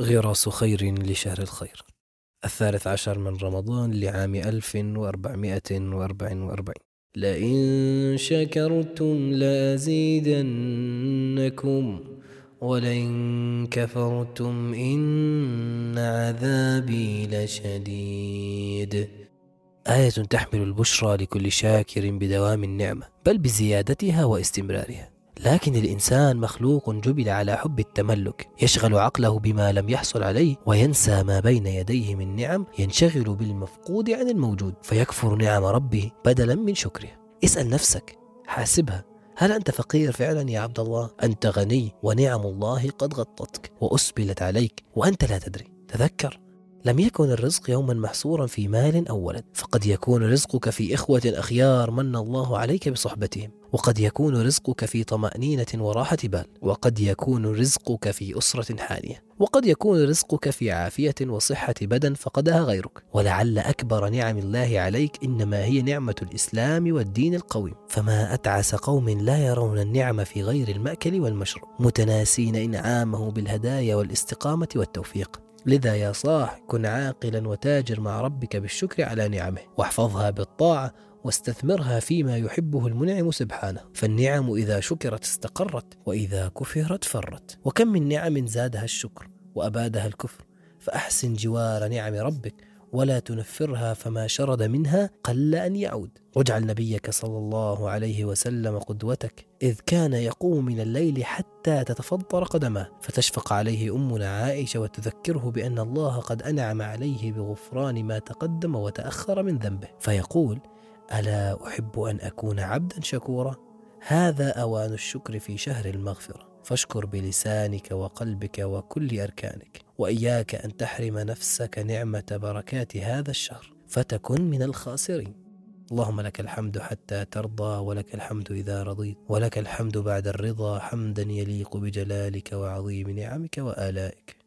غراس خير لشهر الخير. الثالث عشر من رمضان لعام 1444 لئن شكرتم لأزيدنكم ولئن كفرتم إن عذابي لشديد. آية تحمل البشرى لكل شاكر بدوام النعمة بل بزيادتها واستمرارها. لكن الإنسان مخلوق جبل على حب التملك يشغل عقله بما لم يحصل عليه وينسى ما بين يديه من نعم ينشغل بالمفقود عن الموجود فيكفر نعم ربه بدلا من شكره اسأل نفسك حاسبها هل أنت فقير فعلا يا عبد الله؟ أنت غني ونعم الله قد غطتك وأسبلت عليك وأنت لا تدري تذكر لم يكن الرزق يوما محصورا في مال أو ولد فقد يكون رزقك في إخوة أخيار من الله عليك بصحبتهم وقد يكون رزقك في طمأنينة وراحة بال وقد يكون رزقك في أسرة حانية وقد يكون رزقك في عافية وصحة بدن فقدها غيرك. ولعل أكبر نعم الله عليك إنما هي نعمة الإسلام والدين القويم. فما أتعس قوم لا يرون النعم في غير المأكل والمشرب متناسين إنعامه بالهدايا والاستقامة والتوفيق. لذا يا صاح كن عاقلا وتاجر مع ربك بالشكر على نعمه واحفظها بالطاعة واستثمرها فيما يحبه المنعم سبحانه. فالنعم إذا شكرت استقرت وإذا كفرت فرت. وكم من نعم زادها الشكر وأبادها الكفر. فأحسن جوار نعم ربك ولا تنفرها فما شرد منها قل أن يعود. واجعل نبيك صلى الله عليه وسلم قدوتك إذ كان يقوم من الليل حتى تتفطر قدماه. فتشفق عليه أمنا عائشة وتذكره بأن الله قد أنعم عليه بغفران ما تقدم وتأخر من ذنبه. فيقول ألا أحب أن أكون عبدا شكورا؟ هذا أوان الشكر في شهر المغفرة. فاشكر بلسانك وقلبك وكل أركانك وإياك أن تحرم نفسك نعمة بركات هذا الشهر فتكن من الخاسرين. اللهم لك الحمد حتى ترضى ولك الحمد إذا رضيت ولك الحمد بعد الرضا حمدا يليق بجلالك وعظيم نعمك وآلائك.